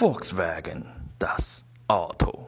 Volkswagen, das Auto.